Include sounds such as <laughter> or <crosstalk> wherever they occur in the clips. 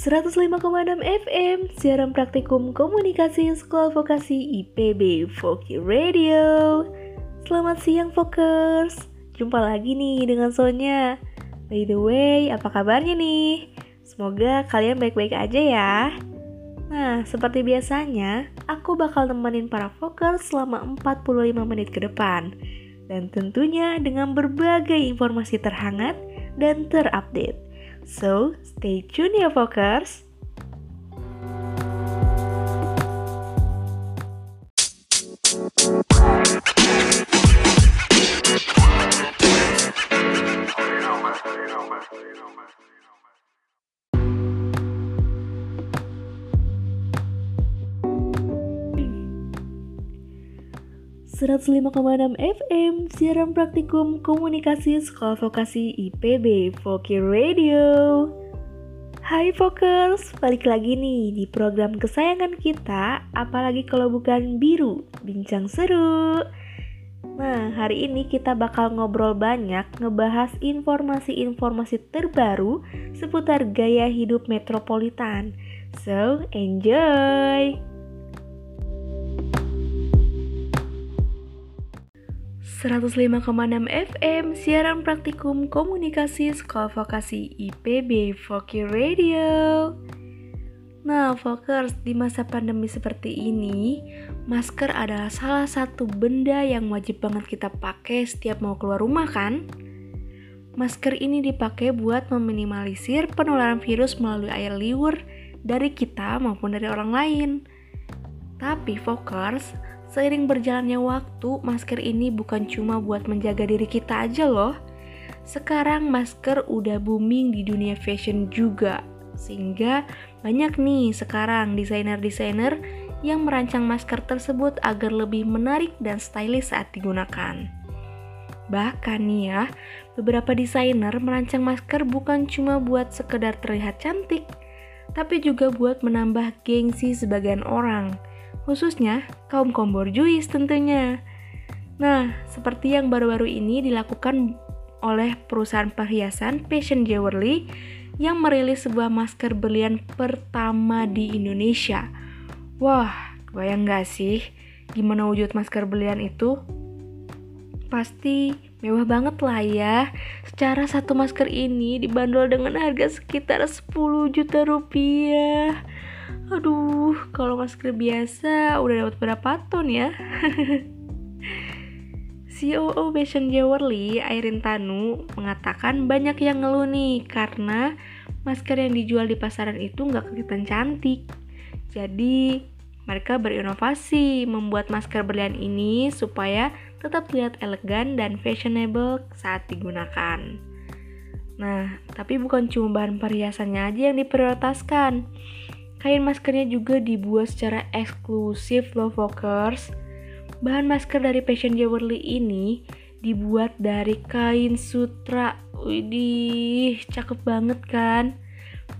105,6 FM Siaran Praktikum Komunikasi Sekolah Vokasi IPB Voki Radio. Selamat siang Fokers Jumpa lagi nih dengan Sonya. By the way, apa kabarnya nih? Semoga kalian baik-baik aja ya. Nah, seperti biasanya, aku bakal nemenin para Fokers selama 45 menit ke depan. Dan tentunya dengan berbagai informasi terhangat dan terupdate So stay tuned, evokers! 105,6 FM Siaran Praktikum Komunikasi Sekolah Vokasi IPB Voki Radio Hai Fokers, balik lagi nih di program kesayangan kita Apalagi kalau bukan biru, bincang seru Nah, hari ini kita bakal ngobrol banyak ngebahas informasi-informasi terbaru seputar gaya hidup metropolitan. So, enjoy! 105,6 FM Siaran Praktikum Komunikasi Sekolah Vokasi IPB Voki Radio Nah, Fokers, di masa pandemi seperti ini, masker adalah salah satu benda yang wajib banget kita pakai setiap mau keluar rumah kan? Masker ini dipakai buat meminimalisir penularan virus melalui air liur dari kita maupun dari orang lain. Tapi, Fokers, Seiring berjalannya waktu, masker ini bukan cuma buat menjaga diri kita aja loh. Sekarang masker udah booming di dunia fashion juga. Sehingga banyak nih sekarang desainer-desainer yang merancang masker tersebut agar lebih menarik dan stylish saat digunakan. Bahkan nih ya, beberapa desainer merancang masker bukan cuma buat sekedar terlihat cantik, tapi juga buat menambah gengsi sebagian orang – khususnya kaum kaum borjuis tentunya. Nah, seperti yang baru-baru ini dilakukan oleh perusahaan perhiasan Fashion Jewelry yang merilis sebuah masker berlian pertama di Indonesia. Wah, bayang gak sih gimana wujud masker berlian itu? Pasti mewah banget lah ya. Secara satu masker ini dibanderol dengan harga sekitar 10 juta rupiah. Aduh, kalau masker biasa udah dapat berapa ton ya? <laughs> COO Fashion Jewelry, Airin Tanu, mengatakan banyak yang ngeluh nih karena masker yang dijual di pasaran itu nggak kelihatan cantik. Jadi, mereka berinovasi membuat masker berlian ini supaya tetap terlihat elegan dan fashionable saat digunakan. Nah, tapi bukan cuma bahan perhiasannya aja yang diprioritaskan. Kain maskernya juga dibuat secara eksklusif loh Fokers. Bahan masker dari Passion Jewelry ini dibuat dari kain sutra. Widih, cakep banget kan?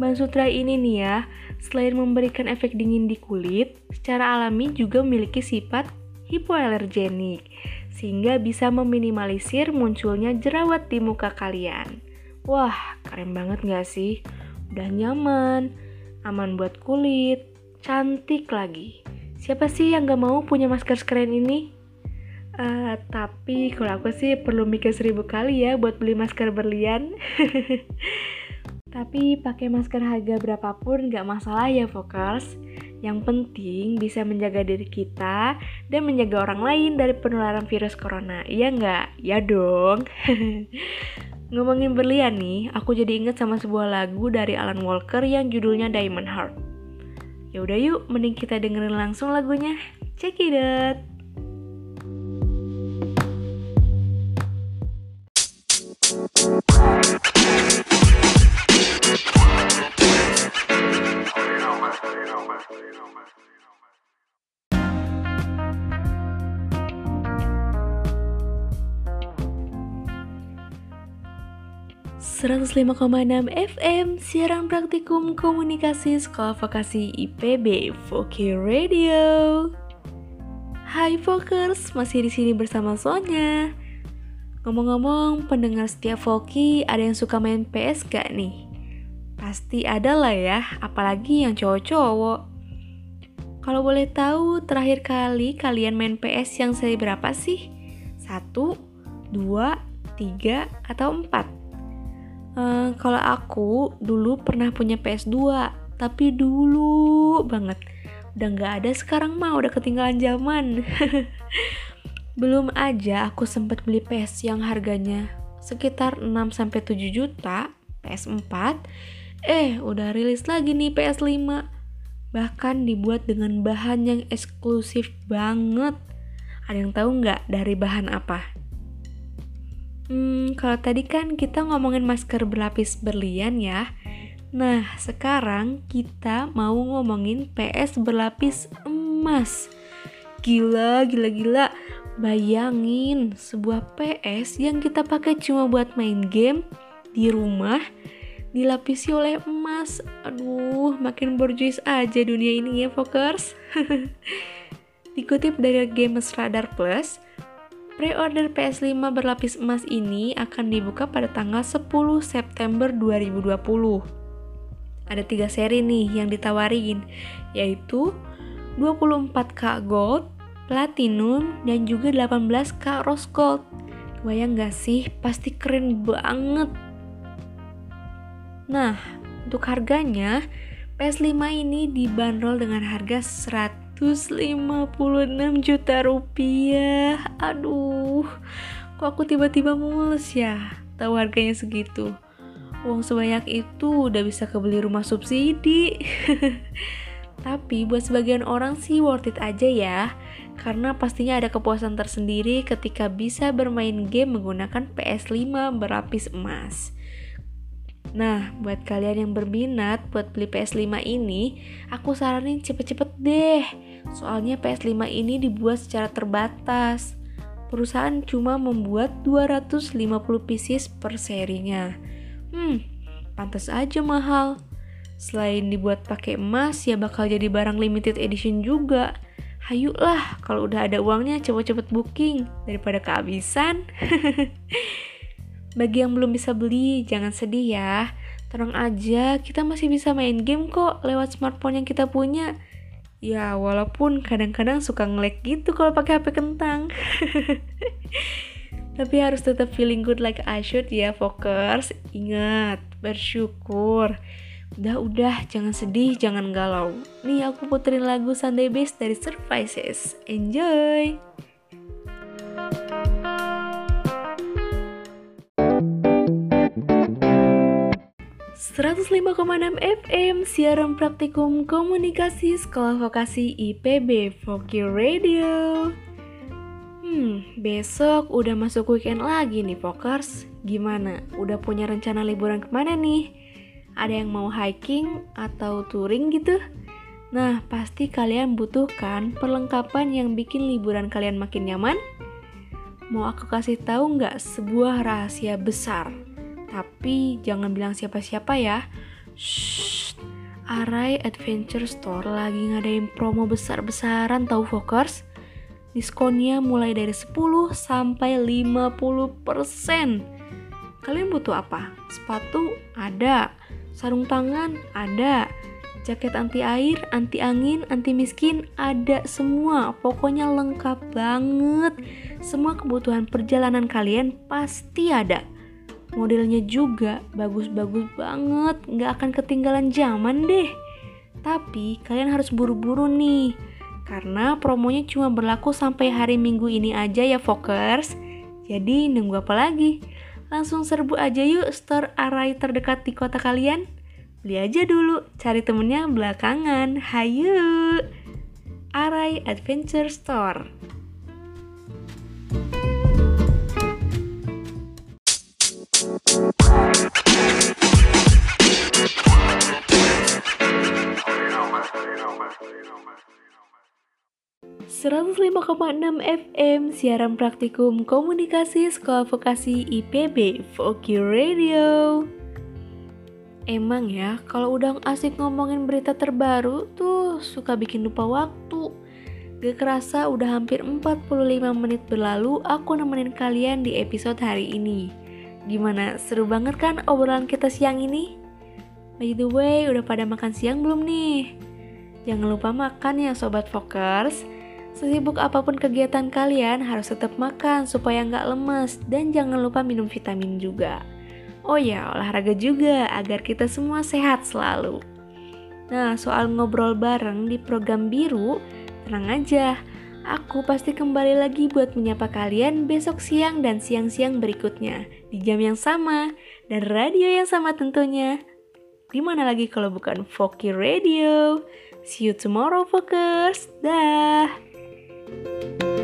Bahan sutra ini nih ya, selain memberikan efek dingin di kulit, secara alami juga memiliki sifat hipoalergenik, sehingga bisa meminimalisir munculnya jerawat di muka kalian. Wah, keren banget gak sih? Udah nyaman, aman buat kulit, cantik lagi. Siapa sih yang gak mau punya masker sekeren ini? Uh, tapi kalau aku sih perlu mikir seribu kali ya buat beli masker berlian. <laughs> tapi pakai masker harga berapapun gak masalah ya Fokers. Yang penting bisa menjaga diri kita dan menjaga orang lain dari penularan virus corona. Iya nggak? Ya dong. <laughs> Ngomongin berlian nih, aku jadi inget sama sebuah lagu dari Alan Walker yang judulnya Diamond Heart. Ya udah yuk, mending kita dengerin langsung lagunya. Check it out. 105,6 FM Siaran Praktikum Komunikasi Sekolah Vokasi IPB Voki Radio. Hai Fokers, masih di sini bersama Sonya. Ngomong-ngomong, pendengar setiap Voki ada yang suka main PS gak nih? Pasti ada lah ya, apalagi yang cowok-cowok. Kalau boleh tahu, terakhir kali kalian main PS yang seri berapa sih? Satu, dua, tiga, atau empat? Uh, kalau aku dulu pernah punya PS2, tapi dulu banget. Udah nggak ada sekarang mah, udah ketinggalan zaman. <laughs> Belum aja aku sempat beli PS yang harganya sekitar 6-7 juta, PS4. Eh, udah rilis lagi nih PS5 bahkan dibuat dengan bahan yang eksklusif banget. Ada yang tahu nggak dari bahan apa? Hmm, kalau tadi kan kita ngomongin masker berlapis berlian ya. Nah, sekarang kita mau ngomongin PS berlapis emas. Gila, gila, gila. Bayangin sebuah PS yang kita pakai cuma buat main game di rumah dilapisi oleh emas. Aduh, makin borjuis aja dunia ini ya, Fokers. <laughs> Dikutip dari Games Radar Plus, pre-order PS5 berlapis emas ini akan dibuka pada tanggal 10 September 2020. Ada tiga seri nih yang ditawarin, yaitu 24K Gold, Platinum, dan juga 18K Rose Gold. Bayang gak sih? Pasti keren banget Nah, untuk harganya, PS5 ini dibanderol dengan harga 156 juta rupiah. Aduh, kok aku tiba-tiba mules ya tahu harganya segitu. Uang sebanyak itu udah bisa kebeli rumah subsidi. <laughs> Tapi buat sebagian orang sih worth it aja ya, karena pastinya ada kepuasan tersendiri ketika bisa bermain game menggunakan PS5 berlapis emas. Nah, buat kalian yang berminat buat beli PS5 ini, aku saranin cepet-cepet deh. Soalnya PS5 ini dibuat secara terbatas. Perusahaan cuma membuat 250 pieces per serinya. Hmm, pantas aja mahal. Selain dibuat pakai emas, ya bakal jadi barang limited edition juga. Hayuklah, kalau udah ada uangnya cepet-cepet booking daripada kehabisan. <laughs> Bagi yang belum bisa beli, jangan sedih ya. Tenang aja, kita masih bisa main game kok lewat smartphone yang kita punya. Ya, walaupun kadang-kadang suka ngelek gitu kalau pakai HP kentang. <laughs> Tapi harus tetap feeling good like I should ya, Fokers. Ingat, bersyukur. Udah-udah, jangan sedih, jangan galau. Nih aku puterin lagu Sunday Best dari Surprises. Enjoy! 105,6 FM Siaran Praktikum Komunikasi Sekolah Vokasi IPB Voki Radio Hmm, besok udah masuk weekend lagi nih Vokers Gimana? Udah punya rencana liburan ke mana nih? Ada yang mau hiking atau touring gitu? Nah, pasti kalian butuhkan perlengkapan yang bikin liburan kalian makin nyaman? Mau aku kasih tahu nggak sebuah rahasia besar? Tapi jangan bilang siapa-siapa ya. Shh, Arai Adventure Store lagi ngadain promo besar-besaran tahu Fokers. Diskonnya mulai dari 10 sampai 50%. Kalian butuh apa? Sepatu? Ada. Sarung tangan? Ada. Jaket anti air, anti angin, anti miskin, ada semua. Pokoknya lengkap banget. Semua kebutuhan perjalanan kalian pasti ada modelnya juga bagus-bagus banget, nggak akan ketinggalan zaman deh. Tapi kalian harus buru-buru nih, karena promonya cuma berlaku sampai hari Minggu ini aja ya Fokers. Jadi nunggu apa lagi? Langsung serbu aja yuk store Arai terdekat di kota kalian. Beli aja dulu, cari temennya belakangan. Hayu! Arai Adventure Store. 105,6 FM Siaran Praktikum Komunikasi Sekolah Vokasi IPB Voki Radio Emang ya, kalau udah asik ngomongin berita terbaru tuh suka bikin lupa waktu Gak kerasa udah hampir 45 menit berlalu aku nemenin kalian di episode hari ini Gimana, seru banget kan obrolan kita siang ini? By the way, udah pada makan siang belum nih? Jangan lupa makan ya Sobat Fokers. Sesibuk apa pun kegiatan kalian harus tetap makan supaya nggak lemes dan jangan lupa minum vitamin juga. Oh ya, olahraga juga agar kita semua sehat selalu. Nah, soal ngobrol bareng di program biru, tenang aja. Aku pasti kembali lagi buat menyapa kalian besok siang dan siang-siang berikutnya di jam yang sama dan radio yang sama tentunya. Di mana lagi kalau bukan Foki Radio? See you tomorrow, Fokers. Dah. Thank you.